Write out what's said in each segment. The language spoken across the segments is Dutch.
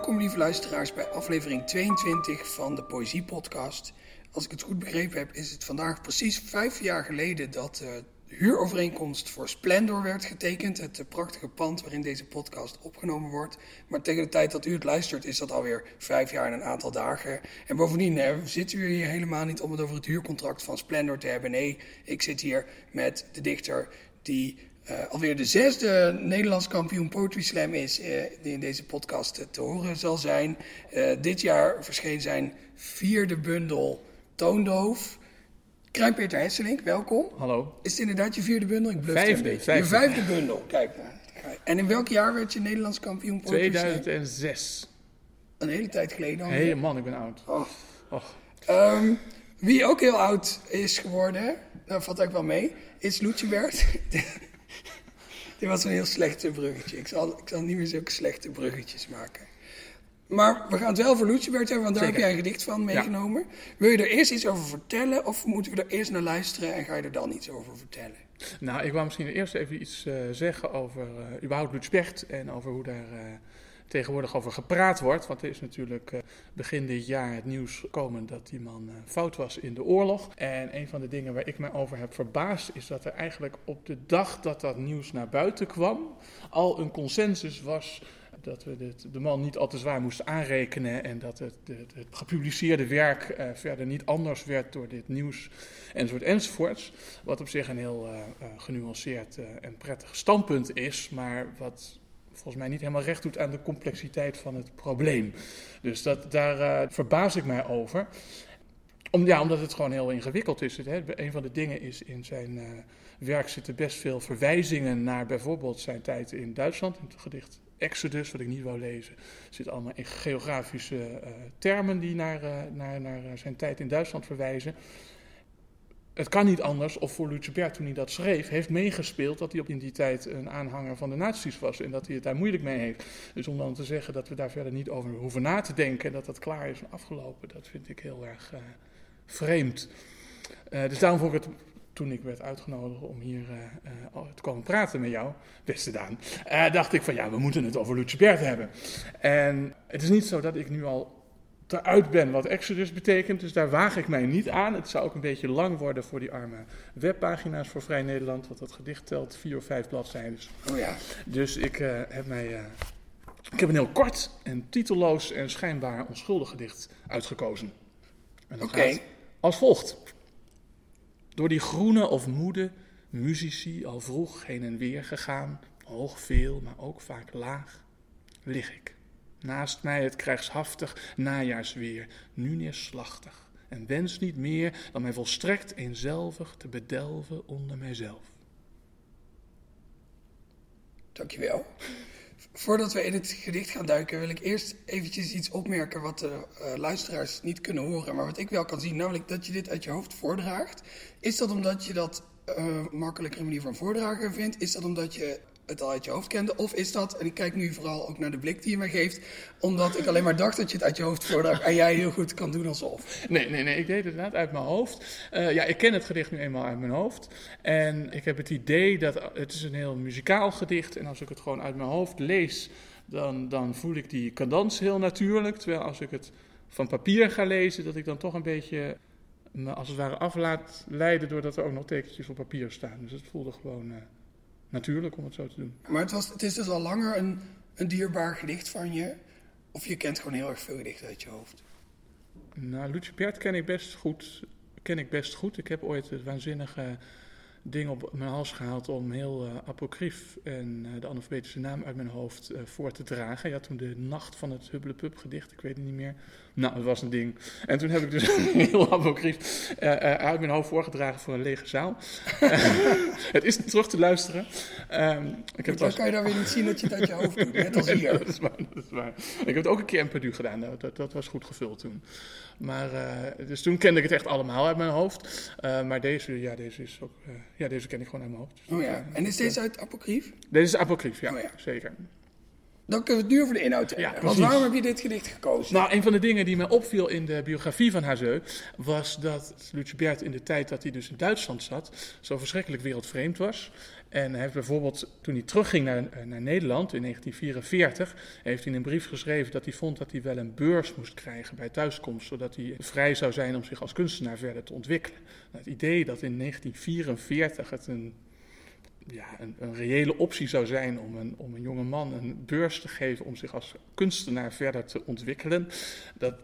welkom lieve luisteraars bij aflevering 22 van de Poëzie Podcast. Als ik het goed begrepen heb, is het vandaag precies vijf jaar geleden dat de huurovereenkomst voor Splendor werd getekend. Het prachtige pand waarin deze podcast opgenomen wordt. Maar tegen de tijd dat u het luistert, is dat alweer vijf jaar en een aantal dagen. En bovendien hè, zitten we hier helemaal niet om het over het huurcontract van Splendor te hebben. Nee, ik zit hier met de dichter die uh, alweer de zesde Nederlands kampioen Poetry Slam is, uh, die in deze podcast uh, te horen zal zijn. dit jaar verscheen zijn vierde bundel Toondoof. Krijn Peter Hesselink, welkom. Hallo. Is het inderdaad je vierde bundel? Ik vijfde, vijfde. Je vijfde bundel, kijk. En in welk jaar werd je Nederlands kampioen Poetry 2006. Een hele tijd geleden al. Hey, man, ik ben oud. Oh. oh. Um, wie ook heel oud is geworden, daar valt ook wel mee, is Lucibert. Dit was een heel slechte bruggetje. Ik zal, ik zal niet meer zulke slechte bruggetjes maken. Maar we gaan het wel voor Lucibert hebben, want daar heb jij een gedicht van meegenomen. Wil je er eerst iets over vertellen of moeten we er eerst naar luisteren en ga je er dan iets over vertellen? Nou, ik wou misschien eerst even iets uh, zeggen over uh, überhaupt Lucibert en over hoe daar... Uh, tegenwoordig over gepraat wordt. Want er is natuurlijk uh, begin dit jaar het nieuws gekomen dat die man uh, fout was in de oorlog. En een van de dingen waar ik me over heb verbaasd is dat er eigenlijk op de dag dat dat nieuws naar buiten kwam al een consensus was dat we dit, de man niet al te zwaar moesten aanrekenen en dat het, het, gepubliceerde werk uh, verder niet anders werd door dit nieuws enzovoort enzovoorts. Wat op zich een heel genuanceerd en prettig standpunt is, maar wat volgens mij niet helemaal recht doet aan de complexiteit van het probleem. Dus dat, daar uh, verbaas ik mij over. Om, ja, omdat het gewoon heel ingewikkeld is. Hè. Een van de dingen is in zijn uh, werk zitten best veel verwijzingen naar bijvoorbeeld zijn tijd in Duitsland. In het gedicht Exodus, wat ik niet wou lezen, zit allemaal in geografische uh, termen die naar, naar, naar zijn tijd in Duitsland verwijzen het kan niet anders, of voor Lucebert toen hij dat schreef, heeft meegespeeld dat hij op in die tijd een aanhanger van de nazi's was en dat hij het daar moeilijk mee heeft. Dus om dan te zeggen dat we daar verder niet over hoeven na te denken en dat dat klaar is en afgelopen, dat vind ik heel erg uh, vreemd. Uh, dus daarom vond ik het, toen ik werd uitgenodigd om hier uh, te komen praten met jou, beste Daan, dacht ik van ja, we moeten het over Lucebert hebben. En het is niet zo dat ik nu al uit ben wat Exodus betekent. Dus daar waag ik mij niet aan. Het zou ook een beetje lang worden voor die arme webpagina's voor Vrij Nederland. Want dat gedicht telt vier of vijf bladzijden. Oh ja. Dus ik uh, heb mij. Uh, ik heb een heel kort en titelloos en schijnbaar onschuldig gedicht uitgekozen. Oké. Okay. Als volgt. Door die groene of moede muzici al vroeg heen en weer gegaan, hoog veel, maar ook vaak laag, lig ik Naast mij het krijgshaftig najaarsweer, nu neerslachtig, en wens niet meer dan mij volstrekt eenzelvig te bedelven onder mijzelf. Dankjewel. Voordat we in het gedicht gaan duiken, wil ik eerst eventjes iets opmerken wat de uh, luisteraars niet kunnen horen, maar wat ik wel kan zien, namelijk dat je dit uit je hoofd voordraagt. Is dat omdat je dat uh, makkelijker manier van voordragen vindt? Is dat omdat je het al uit je hoofd kende? Of is dat, en ik kijk nu vooral ook naar de blik die je mij geeft, omdat ik alleen maar dacht dat je het uit je hoofd voordraagt en jij heel goed kan doen alsof? Nee, nee, nee, ik deed het inderdaad uit mijn hoofd. Uh, ja, ik ken het gedicht nu eenmaal uit mijn hoofd. En ik heb het idee dat het is een heel muzikaal gedicht en als ik het gewoon uit mijn hoofd lees, dan, dan voel ik die cadans heel natuurlijk. Terwijl als ik het van papier ga lezen, dat ik dan toch een beetje me als het ware af laat leiden doordat er ook nog tekentjes op papier staan. Dus het voelde gewoon... Uh, natuurlijk om het zo te doen. Maar het, was, het is dus al langer een, een dierbaar gedicht van je? Of je kent gewoon heel erg veel gedichten uit je hoofd? Nou, Lucie ken ik best goed. Ken ik best goed. Ik heb ooit het waanzinnige ding op mijn hals gehaald om heel uh, apocrief en uh, de alfabetische naam uit mijn hoofd uh, voor te dragen. Ja, toen de nacht van het Hubblepub gedicht, ik weet het niet meer. Nou, dat was een ding. En toen heb ik dus heel apocrief uit mijn hoofd voorgedragen voor een lege zaal. het is terug te luisteren. Um, ik heb dan kan je dan weer niet zien dat je het uit je hoofd doet, net als hier. dat, is waar, dat is waar. Ik heb het ook een keer in Purdue gedaan, dat, dat, dat was goed gevuld toen. Maar, dus toen kende ik het echt allemaal uit mijn hoofd. maar deze, ja, deze is ook ja, deze ken ik gewoon uit mijn hoofd. Dus oh ja, en is deze uit Apocryf? Deze is Apocryf, ja, oh ja, zeker. Dan kunnen we het nu over de inhoud hebben. Ja, Want waarom heb je dit gedicht gekozen? Nou, een van de dingen die mij opviel in de biografie van Hazeu was dat Lucebert in de tijd dat hij dus in Duitsland zat, zo verschrikkelijk wereldvreemd was. En hij heeft bijvoorbeeld, toen hij terugging naar, eh, naar Nederland in 1944, heeft hij in een brief geschreven dat hij vond dat hij wel een beurs moest krijgen bij thuiskomst, zodat hij vrij zou zijn om zich als kunstenaar verder te ontwikkelen. Nou, het idee dat in 1944 het een ja, een, een reële optie zou zijn om een, om een jonge man een beurs te geven om zich als kunstenaar verder te ontwikkelen, dat,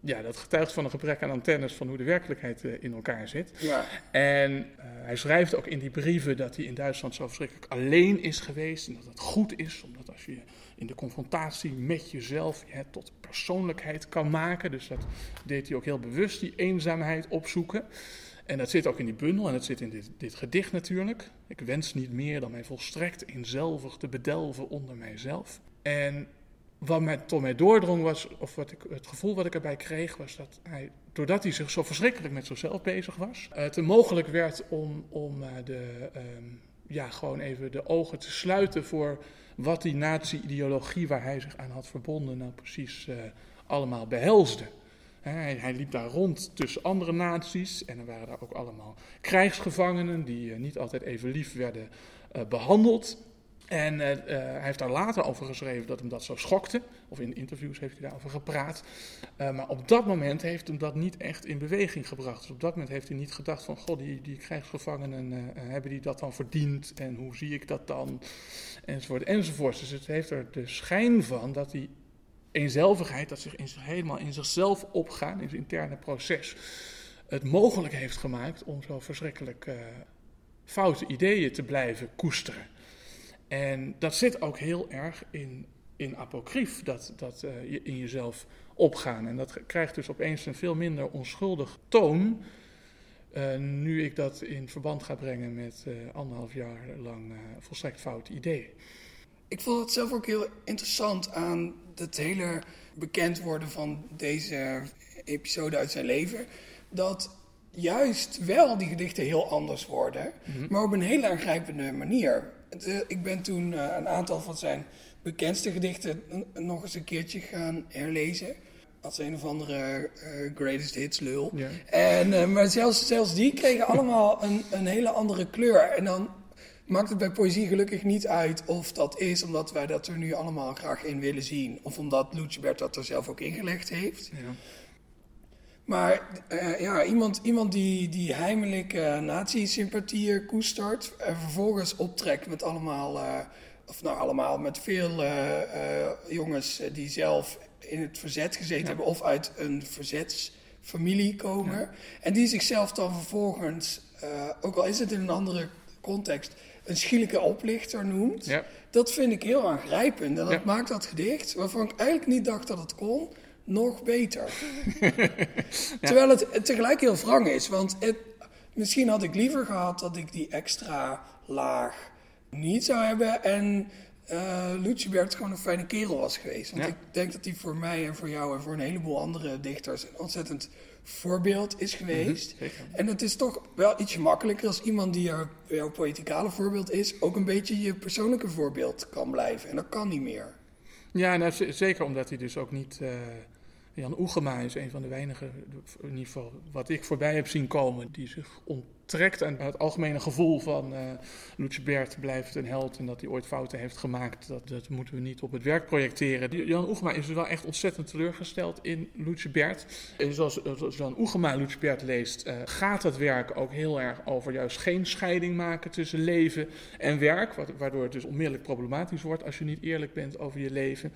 ja, dat getuigt van een gebrek aan antennes van hoe de werkelijkheid eh, in elkaar zit. Ja. En eh, hij schrijft ook in die brieven dat hij in Duitsland zo verschrikkelijk alleen is geweest en dat het goed is, omdat als je in de confrontatie met jezelf je het tot persoonlijkheid kan maken, dus dat deed hij ook heel bewust, die eenzaamheid opzoeken. En dat zit ook in die bundel en dat zit in dit, dit gedicht natuurlijk. Ik wens niet meer dan mij volstrekt eenzelvig te bedelven onder mijzelf. En wat mij tot mij doordrong was, of wat ik, het gevoel wat ik erbij kreeg, was dat hij, doordat hij zich zo verschrikkelijk met zichzelf bezig was, het hem mogelijk werd om, om eh, de, ehm, ja, gewoon even de ogen te sluiten voor wat die nazi-ideologie waar hij zich aan had verbonden nou precies eh, allemaal behelsde. Hij, hij liep daar rond tussen andere naties en er waren daar ook allemaal krijgsgevangenen die eh, niet altijd even lief werden eh, behandeld. En eh, hij heeft daar later over geschreven dat hem dat zo schokte. Of in interviews heeft hij daarover gepraat. Maar op dat moment heeft hem dat niet echt in beweging gebracht. Dus op dat moment heeft hij niet gedacht van... God, die, die krijgsgevangenen, hebben die dat dan verdiend? En hoe zie ik dat dan? Enzovoort, enzovoort. Dus het heeft er de schijn van dat die eenzelvigheid... dat zich helemaal in zichzelf opgaan, in zijn interne proces... het mogelijk heeft gemaakt om zo verschrikkelijk... eh, foute ideeën te blijven koesteren. En dat zit ook heel erg in, in apocrief, dat, dat eh, je in jezelf opgaan. En dat krijgt dus opeens een veel minder onschuldig toon. eh, nu ik dat in verband ga brengen met anderhalf jaar lang volstrekt foute ideeën. Ik vond het zelf ook heel interessant aan het hele bekend worden van deze episode uit zijn leven. Dat juist wel die gedichten heel anders worden, maar op een hele aangrijpende manier. Ik ben toen eh, een aantal van zijn bekendste gedichten nog eens een keertje gaan herlezen. Als een of andere eh, greatest hits lul. En, eh, maar zelfs, zelfs die kregen allemaal een, een hele andere kleur. En dan maakt het bij poëzie gelukkig niet uit of dat is omdat wij dat er nu allemaal graag in willen zien. Of omdat Lucebert dat er zelf ook ingelegd heeft. Ja. Maar eh, ja, iemand, iemand die, die heimelijk eh nazi-sympathieën koestert en vervolgens optrekt met allemaal, eh, of nou allemaal, met veel eh, eh, jongens eh, die zelf in het verzet gezeten hebben of uit een verzetsfamilie komen. En die zichzelf dan vervolgens, eh, ook al is het in een andere context, een schielijke oplichter noemt. Ja. Dat vind ik heel aangrijpend. En dat Ja. maakt dat gedicht, waarvan ik eigenlijk niet dacht dat het kon, nog beter. Terwijl het tegelijk heel wrang is. Want het, misschien had ik liever gehad dat ik die extra laag niet zou hebben. En eh Lucebert gewoon een fijne kerel was geweest. Want Ja. ik denk dat hij voor mij en voor jou en voor een heleboel andere dichters een ontzettend voorbeeld is geweest. zeker. En het is toch wel ietsje makkelijker als iemand die jouw, jouw voorbeeld is, ook een beetje je persoonlijke voorbeeld kan blijven. En dat kan niet meer. Ja, nou, zeker omdat hij dus ook niet. eh, Jan Oegema is een van de weinigen, in ieder geval wat ik voorbij heb zien komen, die zich onttrekt aan het algemene gevoel van uh, Lucebert blijft een held en dat hij ooit fouten heeft gemaakt. Dat, dat moeten we niet op het werk projecteren. Jan Oegema is wel echt ontzettend teleurgesteld in Lucebert. En zoals, zoals Jan Oegema Lucebert leest, eh, gaat het werk ook heel erg over juist geen scheiding maken tussen leven en werk, wa- waardoor het dus onmiddellijk problematisch wordt als je niet eerlijk bent over je leven.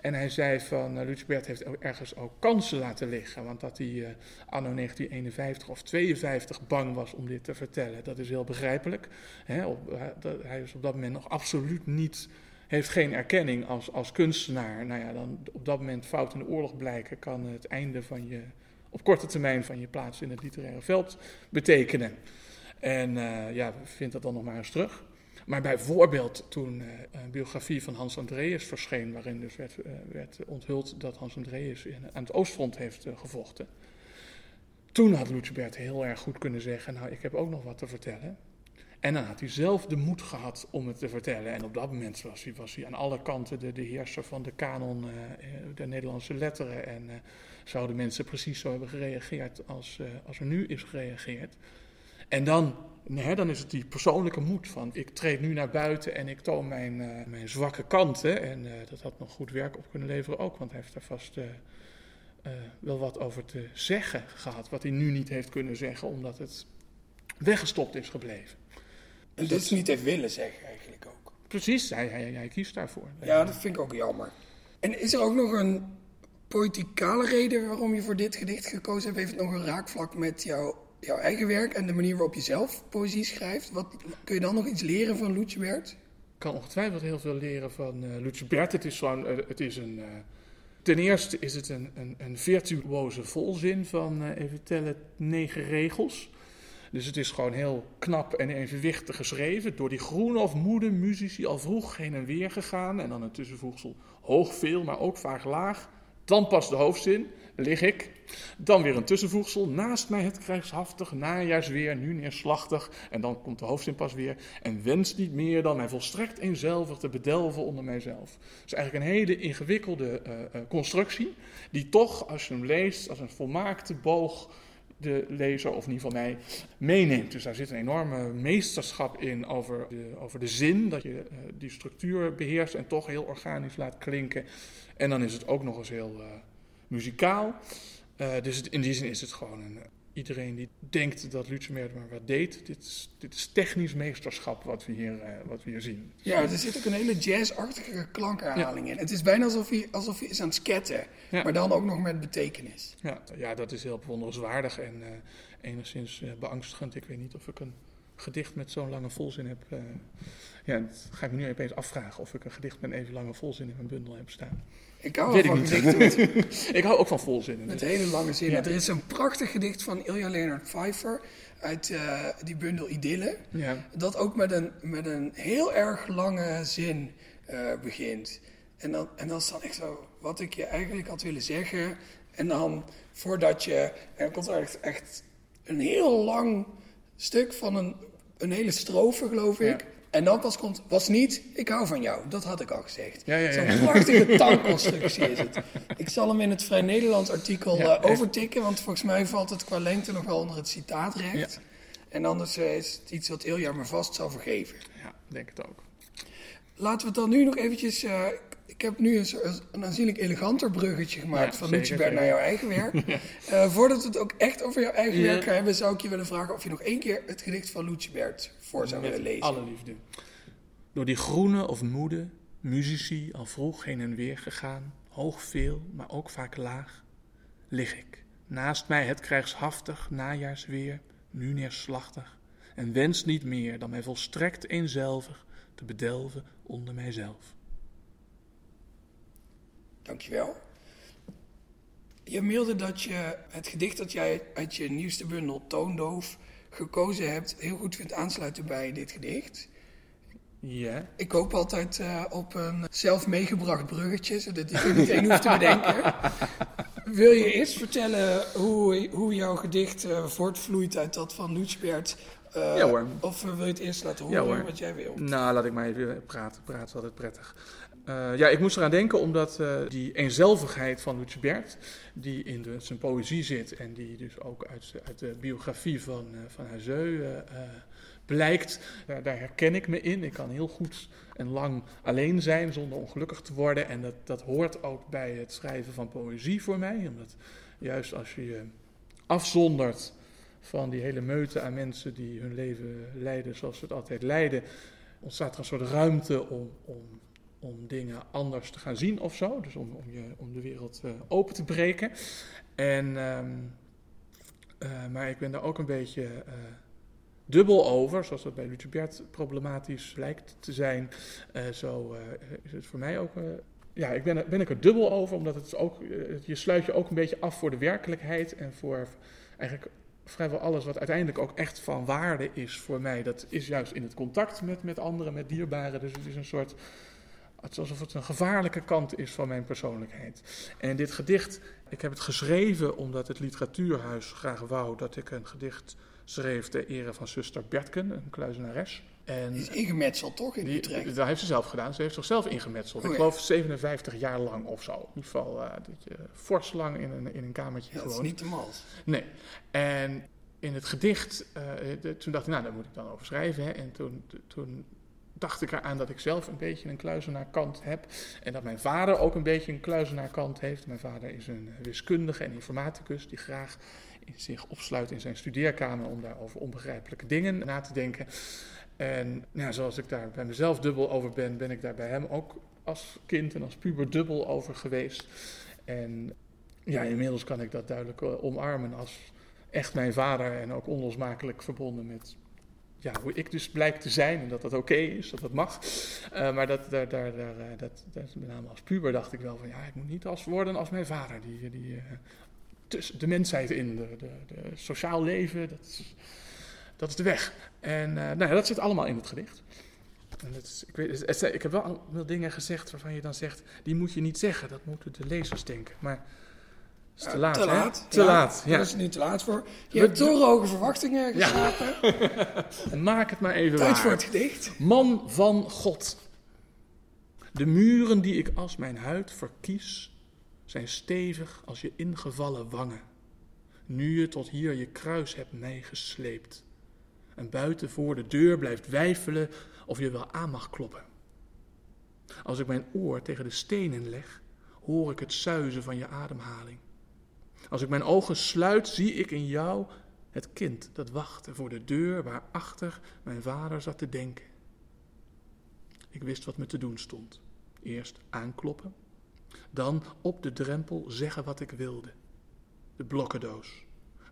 En hij zei van, uh, Lucebert heeft ergens ook kansen laten liggen, want dat hij eh, anno 1951 of 52 bang was om dit te vertellen, dat is heel begrijpelijk. Op, hij- dat- hij is op dat moment nog absoluut niet, heeft geen erkenning als, als kunstenaar. Nou ja, dan op dat moment fout in de oorlog blijken kan het einde van je, op korte termijn van je plaats in het literaire veld betekenen. En eh, ja, vind dat dan nog maar eens terug. Maar bijvoorbeeld toen eh, een biografie van Hans Andreas verscheen, waarin dus werd, eh, werd onthuld dat Hans Andreas aan het Oostfront heeft eh, gevochten. Toen had Lucebert heel erg goed kunnen zeggen, nou ik heb ook nog wat te vertellen. En dan had hij zelf de moed gehad om het te vertellen. En op dat moment was hij, was hij aan alle kanten de, heerser van de kanon uh, der Nederlandse letteren. En uh, zouden mensen precies zo hebben gereageerd als, als er nu is gereageerd. En dan, nee, dan is het die persoonlijke moed van ik treed nu naar buiten en ik toon mijn, mijn zwakke kanten. En dat had nog goed werk op kunnen leveren ook, want hij heeft daar vast wel wat over te zeggen gehad. Wat hij nu niet heeft kunnen zeggen, omdat het weggestopt is gebleven. En dus niet heeft willen zeggen eigenlijk ook. Precies, hij, hij, hij kiest daarvoor. Ja, dat vind ik ook jammer. En is er ook nog een poëticale reden waarom je voor dit gedicht gekozen hebt? Heeft het nog een raakvlak met jouw, jouw eigen werk en de manier waarop je zelf poëzie schrijft? Wat, kun je dan nog iets leren van Loetje Bert? Ik kan ongetwijfeld heel veel leren van uh, Loetje Bert. Het is, zo'n, uh, het is een... Uh, ten eerste is het een, een, een virtuoze volzin van, even tellen, negen regels. Dus het is gewoon heel knap en evenwichtig geschreven. Door die groene of moede muzici al vroeg heen en weer gegaan. En dan een tussenvoegsel hoog veel, maar ook vaak laag. Dan pas de hoofdzin, lig ik. Dan weer een tussenvoegsel, naast mij het krijgshaftig, najaarsweer, nu neerslachtig. En dan komt de hoofdzin pas weer. En wens niet meer dan mij volstrekt eenzelvig te bedelven onder mijzelf. Het is eigenlijk een hele ingewikkelde uh, uh, constructie, die toch, als je hem leest, als een volmaakte boog de lezer, of in ieder geval mij, meeneemt. Dus daar zit een enorme meesterschap in over de, over de zin, dat je uh, die structuur beheerst en toch heel organisch laat klinken. En dan is het ook nog eens heel muzikaal. Uh, dus het, in die zin is het gewoon een, iedereen die denkt dat Lutzemeer maar wat deed. Dit is, dit is technisch meesterschap wat we hier, uh, wat we hier zien. Ja, er zit ook een hele jazzachtige klankherhaling ja. in. Het is bijna alsof hij, alsof hij is aan het sketten, ja. maar dan ook nog met betekenis. Ja, ja dat is heel bewonderenswaardig en uh, enigszins beangstigend. Ik weet niet of ik een gedicht met zo'n lange volzin heb. ja, dat ga ik me nu opeens afvragen of ik een gedicht met een even lange volzin in mijn bundel heb staan. Ik hou wel van gedichten. ik hou ook van volzinnen. Met hele lange zinnen. Ja. Er is een prachtig gedicht van Ilja Leonard Pfeiffer uit uh, die bundel Idylle. Ja. Dat ook met een, met een heel erg lange zin uh, begint. En dan, en dan is dan echt zo wat ik je eigenlijk had willen zeggen. En dan voordat je... En dan komt er echt, echt een heel lang stuk van een, een hele strofe, geloof ik. Ja. En dan pas komt, was niet, ik hou van jou. Dat had ik al gezegd. Ja, ja, ja. Zo'n prachtige taalconstructie is het. Ik zal hem in het Vrij Nederlands artikel uh, overtikken, want volgens mij valt het qua lengte nog wel onder het citaatrecht. En anders uh, is het iets wat Ilja me vast zal vergeven. Ja, denk het ook. Laten we het dan nu nog eventjes... Uh, ik heb nu een, een aanzienlijk eleganter bruggetje gemaakt ja, van Lucebert naar jouw eigen werk. uh, voordat we het ook echt over jouw eigen ja. werk gaan hebben, zou ik je willen vragen of je nog één keer het gedicht van Lucebert voor zou Met willen lezen. alle liefde. Door die groene of moede, muzici al vroeg heen en weer gegaan, hoog veel, maar ook vaak laag, lig ik. Naast mij het krijgshaftig najaarsweer, nu neerslachtig, en wens niet meer dan mij volstrekt eenzelvig te bedelven onder mijzelf. Dankjewel. Je mailde dat je het gedicht dat jij uit je nieuwste bundel Toondoof gekozen hebt, heel goed vindt aansluiten bij dit gedicht. Ja. Ik hoop altijd uh, op een zelf meegebracht bruggetje, zodat ik er meteen hoef te bedenken. Wil je eerst vertellen hoe, hoe jouw gedicht uh, voortvloeit uit dat van Lutsbert? Uh, ja hoor. Of wil je het eerst laten horen ja, wat jij wil? Nou, laat ik maar even praten. Praten is altijd prettig. Uh, ja, ik moest eraan denken omdat uh, die eenzelvigheid van Lutsbert, die in de, zijn poëzie zit en die dus ook uit, uit de biografie van, uh, van Hazeu blijkt, daar, herken ik me in. Ik kan heel goed en lang alleen zijn zonder ongelukkig te worden. En dat, dat hoort ook bij het schrijven van poëzie voor mij. Omdat juist als je je afzondert van die hele meute aan mensen die hun leven leiden zoals ze het altijd leiden, ontstaat er een soort ruimte om, om om dingen anders te gaan zien of zo. Dus om, om, je, om de wereld uh, open te breken. En, um, uh, maar ik ben daar ook een beetje uh, dubbel over, zoals dat bij Lucebert problematisch lijkt te zijn. zo is het voor mij ook. ja, ik ben, ben ik er dubbel over, omdat het ook, je sluit je ook een beetje af voor de werkelijkheid en voor eigenlijk vrijwel alles wat uiteindelijk ook echt van waarde is voor mij. Dat is juist in het contact met, met anderen, met dierbaren. Dus het is een soort alsof het een gevaarlijke kant is van mijn persoonlijkheid. En dit gedicht Ik heb het geschreven omdat het literatuurhuis graag wou dat ik een gedicht schreef ter ere van zuster Bertken, een kluizenares. En is ingemetseld toch in die, Utrecht? Dat heeft ze zelf gedaan. Ze heeft zichzelf ingemetseld. Oh, ik geloof 57 jaar lang of zo. In ieder geval uh, dat je fors lang in een, in een kamertje ja, gewoond. Dat is niet te mals. Nee. En in het gedicht, uh, toen dacht ik, nou, daar moet ik dan over schrijven. Hè. En toen, toen dacht ik eraan dat ik zelf een beetje een kluizenaarkant heb. En dat mijn vader ook een beetje een kluizenaarkant heeft. Mijn vader is een wiskundige en informaticus die graag zich opsluit in zijn studeerkamer om daar over onbegrijpelijke dingen na te denken. En nou, zoals ik daar bij mezelf dubbel over ben, ben ik daar bij hem ook als kind en als puber dubbel over geweest. En ja, inmiddels kan ik dat duidelijk eh, omarmen als echt mijn vader en ook onlosmakelijk verbonden met ja, hoe ik dus blijk te zijn en dat dat oké is, dat dat mag. Uh, maar dat, daar, daar, daar, uh, dat, dat, met name als puber dacht ik wel van ja, ik moet niet als worden als mijn vader, die, die tussen de mensheid in, de, de, de sociaal leven, dat is, dat is de weg. En nou ja, dat zit allemaal in het gedicht. En dat is, ik, weet, ik heb wel veel dingen gezegd waarvan je dan zegt, die moet je niet zeggen, dat moeten de lezers denken. Maar is te laat, te laat. Te laat, ja. Daar is het nu te laat voor. Je hebt hoge verwachtingen geschapen. Ja. Maak het maar even Tijd waar. voor het gedicht. Man van God. De muren die ik als mijn huid verkies, zijn stevig als je ingevallen wangen. Nu je tot hier je kruis hebt mij gesleept. En buiten voor de deur blijft wijfelen of je wel aan mag kloppen. Als ik mijn oor tegen de stenen leg, hoor ik het zuizen van je ademhaling. Als ik mijn ogen sluit, zie ik in jou het kind dat wachtte voor de deur waarachter mijn vader zat te denken. Ik wist wat me te doen stond. Eerst aankloppen, dan op de drempel zeggen wat ik wilde. De blokkendoos,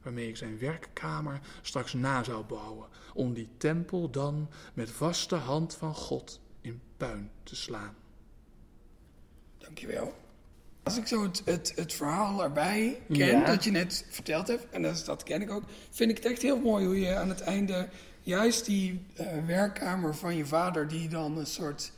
waarmee ik zijn werkkamer straks na zou bouwen, om die tempel dan met vaste hand van God in puin te slaan. Dankjewel. Als ik zo het, het, het verhaal erbij ken, Ja. dat je net verteld hebt, en dat, is- dat ken ik ook, vind ik het echt heel mooi hoe je aan het einde juist die eh, werkkamer van je vader, die dan een soort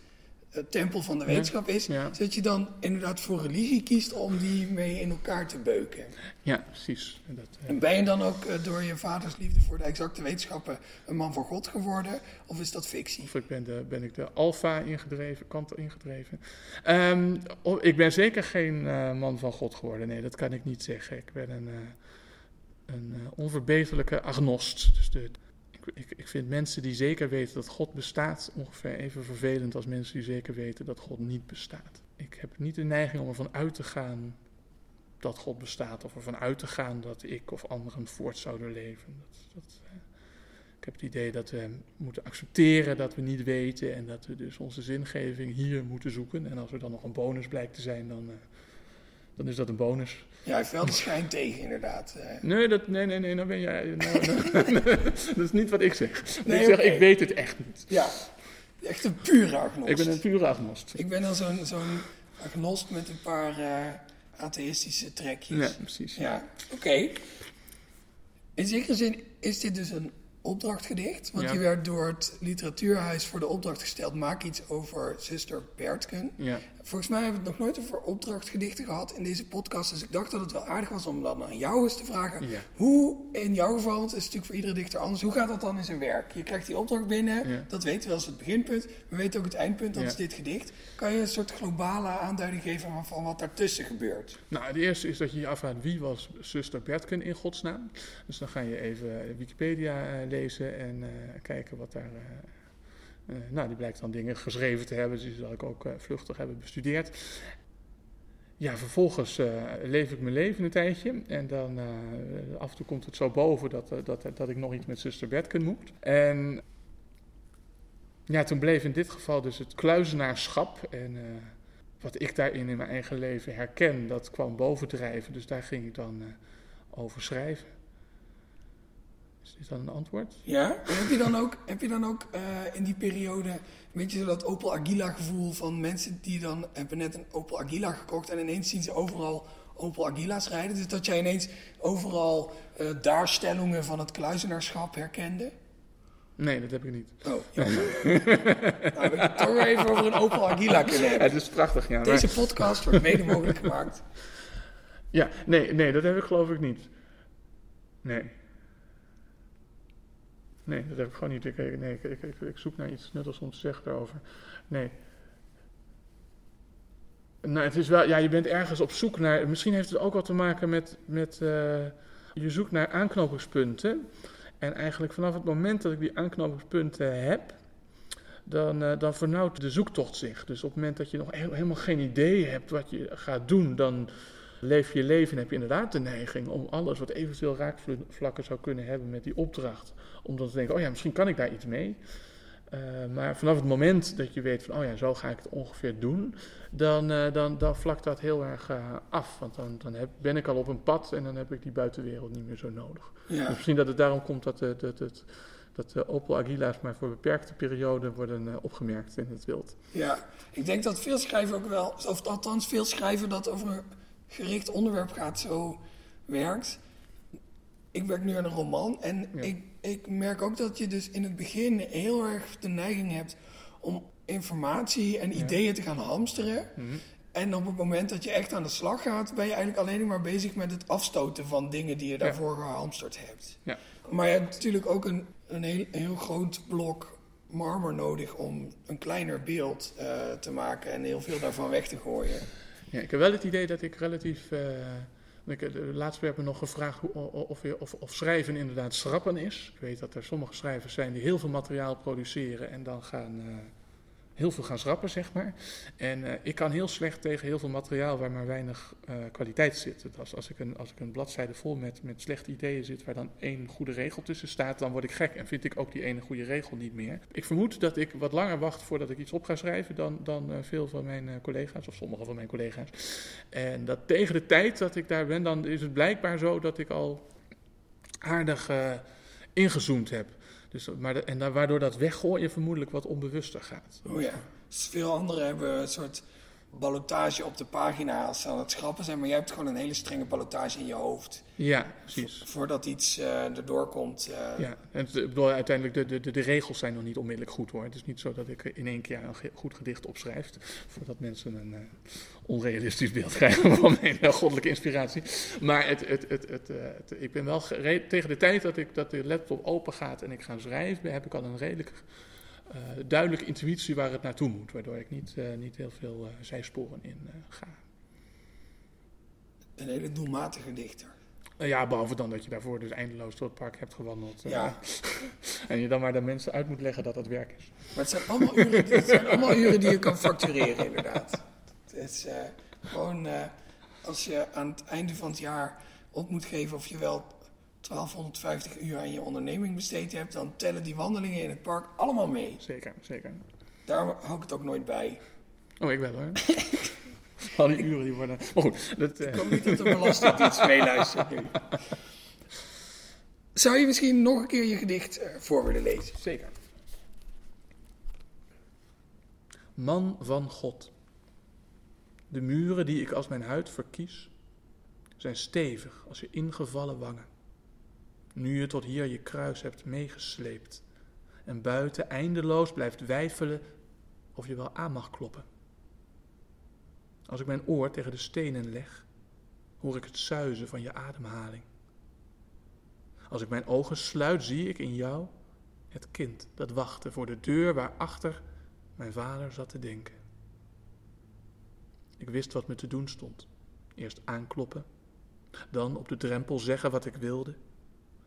tempel van de wetenschap is, ja. dat je dan inderdaad voor religie kiest om die mee in elkaar te beuken. Ja, precies. En Dat, eh, En ben je dan ook eh, door je vaders liefde voor de exacte wetenschappen een man voor God geworden, of is dat fictie? Of ik ben, de, ben ik de alfa ingedreven, kant ingedreven. Ehm, oh, ik ben zeker geen eh, man van God geworden. Nee, dat kan ik niet zeggen. Ik ben een, eh, een eh, onverbeterlijke agnost. Dus de, ik, ik, vind mensen die zeker weten dat God bestaat ongeveer even vervelend als mensen die zeker weten dat God niet bestaat. Ik heb niet de neiging om ervan uit te gaan dat God bestaat, of ervan uit te gaan dat ik of anderen voort zouden leven. Dat, dat, eh, ik heb het idee dat we moeten accepteren dat we niet weten en dat we dus onze zingeving hier moeten zoeken. En als er dan nog een bonus blijkt te zijn, dan, eh, dan is dat een bonus. Ja, hij heeft wel de schijn tegen, inderdaad. eh. Nee, dat, nee, nee, nee, nou ben jij. nou, nou, dat is niet wat ik zeg. Nee, ik zeg, ik weet het echt niet. Ja, echt een pure agnost. Ik ben een pure agnost. Ik ben dan zo'n zo'n agnost met een paar eh, atheïstische trekjes. Ja, precies. Ja, oké. In zekere zin is dit dus een opdrachtgedicht. Want Ja. je werd door het literatuurhuis voor de opdracht gesteld... maak iets over zuster Bertken. Ja. Volgens mij hebben we het nog nooit over opdrachtgedichten gehad in deze podcast. Dus ik dacht dat het wel aardig was om dan aan jou eens te vragen. Ja. Hoe, in jouw geval, want het is natuurlijk voor iedere dichter anders. Hoe gaat dat dan in zijn werk? Je krijgt die opdracht binnen. Dat weten we als het beginpunt. We weten ook het eindpunt, dat is dit gedicht. Kan je een soort globale aanduiding geven van- wat daartussen gebeurt? Nou, de eerste is dat je je afvraagt wie was zuster Bertken in godsnaam. Dus dan ga je even Wikipedia eh, en eh, kijken wat daar. eh, eh, nou, die blijkt dan dingen geschreven te hebben, dus die zal ik ook vluchtig hebben bestudeerd. Ja, vervolgens leef ik mijn leven een tijdje. En dan af en toe komt het zo boven dat, dat, dat ik nog iets met zuster Bertken moet. En ja, toen bleef in dit geval dus het kluizenaarschap. En wat ik daarin in mijn eigen leven herken, dat kwam bovendrijven. Dus daar ging ik dan eh, over schrijven. Is dan een antwoord? Ja? En heb je dan ook, heb je dan ook eh, in die periode een beetje zo dat Opel Agila gevoel van mensen die dan hebben net een Opel Agila gekocht en ineens zien ze overal Opel Agila's rijden. Dus dat jij ineens overal eh daarstellingen van het kluizenaarschap herkende. Nee, dat heb ik niet. Oh, jammer. nou, we het toch even over een Opel Agila kunnen hebben. Het is prachtig, ja. maar- Deze podcast wordt mede mogelijk gemaakt. Ja, nee, nee, dat heb ik geloof ik niet. Nee. Nee, dat heb ik gewoon niet. Ik, nee, ik, ik, ik, zoek naar iets nuttigs om te zeggen daarover. Nee. Nou, het is wel, ja, je bent ergens op zoek naar. Misschien heeft het ook wat te maken met. met uh, je zoekt naar aanknopingspunten. En eigenlijk vanaf het moment dat ik die aanknopingspunten heb, dan, uh, dan vernauwt de zoektocht zich. Dus op het moment dat je nog helemaal geen idee hebt wat je gaat doen, dan leef je leven en heb je inderdaad de neiging om alles wat eventueel raakvlakken zou kunnen hebben met die opdracht, om dan te denken, oh ja, misschien kan ik daar iets mee. Uh, maar vanaf het moment dat je weet van, oh ja, zo ga ik het ongeveer doen, dan, uh, dan, dan vlakt dat heel erg uh, af. Want dan, dan heb, ben ik al op een pad en dan heb ik die buitenwereld niet meer zo nodig. Ja. Dus misschien dat het daarom komt dat, dat, dat, dat, dat Opel Agila's maar voor beperkte perioden worden opgemerkt in het wild. Ja, ik denk dat veel schrijven ook wel, of althans veel schrijven dat over gericht onderwerp gaat zo werkt. Ik werk nu aan een roman en ik, ik merk ook dat je dus in het begin heel erg de neiging hebt om informatie en ideeën te gaan hamsteren. Mhm. En op het moment dat je echt aan de slag gaat, ben je eigenlijk alleen maar bezig met het afstoten van dingen die je daarvoor gehamsterd hebt. Ja. Maar je hebt natuurlijk ook een, een, heel, heel groot blok marmer nodig om een kleiner beeld uh, te maken en heel veel daarvan weg te gooien. Ja, ik heb wel het idee dat ik relatief. Uh, ik, de laatst werd me nog gevraagd hoe, of, of, of, schrijven inderdaad schrappen is. Ik weet dat er sommige schrijvers zijn die heel veel materiaal produceren en dan gaan. Heel veel gaan schrappen, zeg maar. En uh, ik kan heel slecht tegen heel veel materiaal waar maar weinig uh, kwaliteit zit. Als, als, ik een, als ik een bladzijde vol met, met slechte ideeën zit waar dan één goede regel tussen staat, dan word ik gek en vind ik ook die ene goede regel niet meer. Ik vermoed dat ik wat langer wacht voordat ik iets op ga schrijven dan, dan uh, veel van mijn collega's, of sommige van mijn collega's. En dat tegen de tijd dat ik daar ben, dan is het blijkbaar zo dat ik al aardig ingezoomd heb. Dus, maar en waardoor dat weggooien vermoedelijk wat onbewuster gaat. Oh ja, dus veel anderen hebben een soort ballotage op de pagina als ze aan het schrappen zijn, maar jij hebt gewoon een hele strenge ballotage in je hoofd. Ja, precies. voordat iets uh, erdoor komt. Uh... Ja, en bedoel, uiteindelijk de, de, de, regels zijn nog niet onmiddellijk goed hoor. Het is niet zo dat ik in één keer een goed gedicht opschrijf, voordat mensen een uh, onrealistisch beeld krijgen van mijn goddelijke inspiratie. Maar het, het, het, het, ik ben wel tegen de tijd dat, ik, dat de laptop open gaat en ik ga schrijven, heb ik al een redelijk duidelijke intuïtie waar het naartoe moet, waardoor ik niet, uh, niet heel veel uh, zijsporen in ga. Een hele doelmatige dichter. ja, behalve dan dat je daarvoor dus eindeloos door het park hebt gewandeld. Ja. en je dan maar de mensen uit moet leggen dat dat werk is. Maar het zijn allemaal uren, het zijn allemaal uren die je kan factureren, inderdaad. Het is gewoon als je aan het einde van het jaar op moet geven of je wel 1250 uur aan je onderneming besteed hebt, dan tellen die wandelingen in het park allemaal mee. Zeker, zeker. Daar hou ik het ook nooit bij. Oh, ik wel hoor. Al die uren die worden. Maar goed, dat, uh... ik hoop niet dat de belastingdienst meeluistert nu. Zou je misschien nog een keer je gedicht uh, voor willen lezen? Zeker. Man van God. De muren die ik als mijn huid verkies, zijn stevig als je ingevallen wangen nu je tot hier je kruis hebt meegesleept en buiten eindeloos blijft wijfelen of je wel aan mag kloppen. Als ik mijn oor tegen de stenen leg, hoor ik het zuizen van je ademhaling. Als ik mijn ogen sluit, zie ik in jou het kind dat wachtte voor de deur waarachter mijn vader zat te denken. Ik wist wat me te doen stond. Eerst aankloppen, dan op de drempel zeggen wat ik wilde,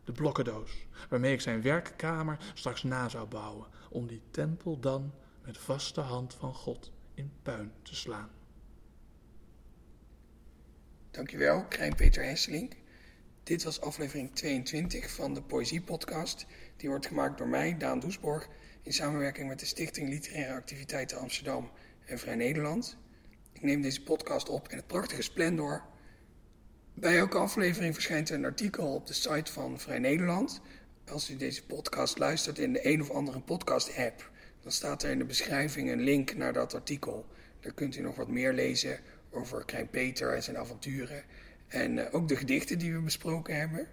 de blokkendoos, waarmee ik zijn werkkamer straks na zou bouwen, om die tempel dan met vaste hand van God in puin te slaan. Dankjewel, Krijn Peter Hesselink. Dit was aflevering 22 van de Poëzie-podcast. Die wordt gemaakt door mij, Daan Doesborg, in samenwerking met de Stichting Literaire Activiteiten Amsterdam en Vrij Nederland. Ik neem deze podcast op in het prachtige Splendor bij elke aflevering verschijnt een artikel op de site van Vrij Nederland. Als u deze podcast luistert in de een of andere podcast-app, dan staat er in de beschrijving een link naar dat artikel. Daar kunt u nog wat meer lezen over Krijn Peter en zijn avonturen. En uh, ook de gedichten die we besproken hebben.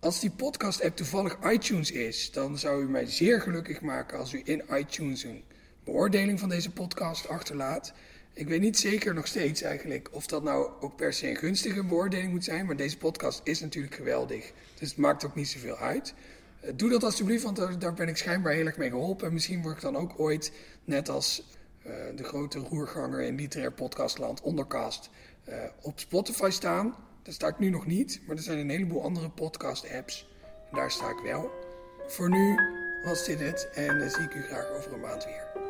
Als die podcast-app toevallig iTunes is, dan zou u mij zeer gelukkig maken als u in iTunes een beoordeling van deze podcast achterlaat. Ik weet niet zeker nog steeds eigenlijk of dat nou ook per se een gunstige beoordeling moet zijn. Maar deze podcast is natuurlijk geweldig. Dus het maakt ook niet zoveel uit. Eh, doe dat alsjeblieft, want daar, ben ik schijnbaar heel erg mee geholpen. En misschien word ik dan ook ooit, net als uh, de grote roerganger in literair podcastland, Ondercast, uh, op Spotify staan. Daar sta ik nu nog niet, maar er zijn een heleboel andere podcast-apps. En daar sta ik wel. Voor nu was dit het en dan zie ik u graag over een maand weer.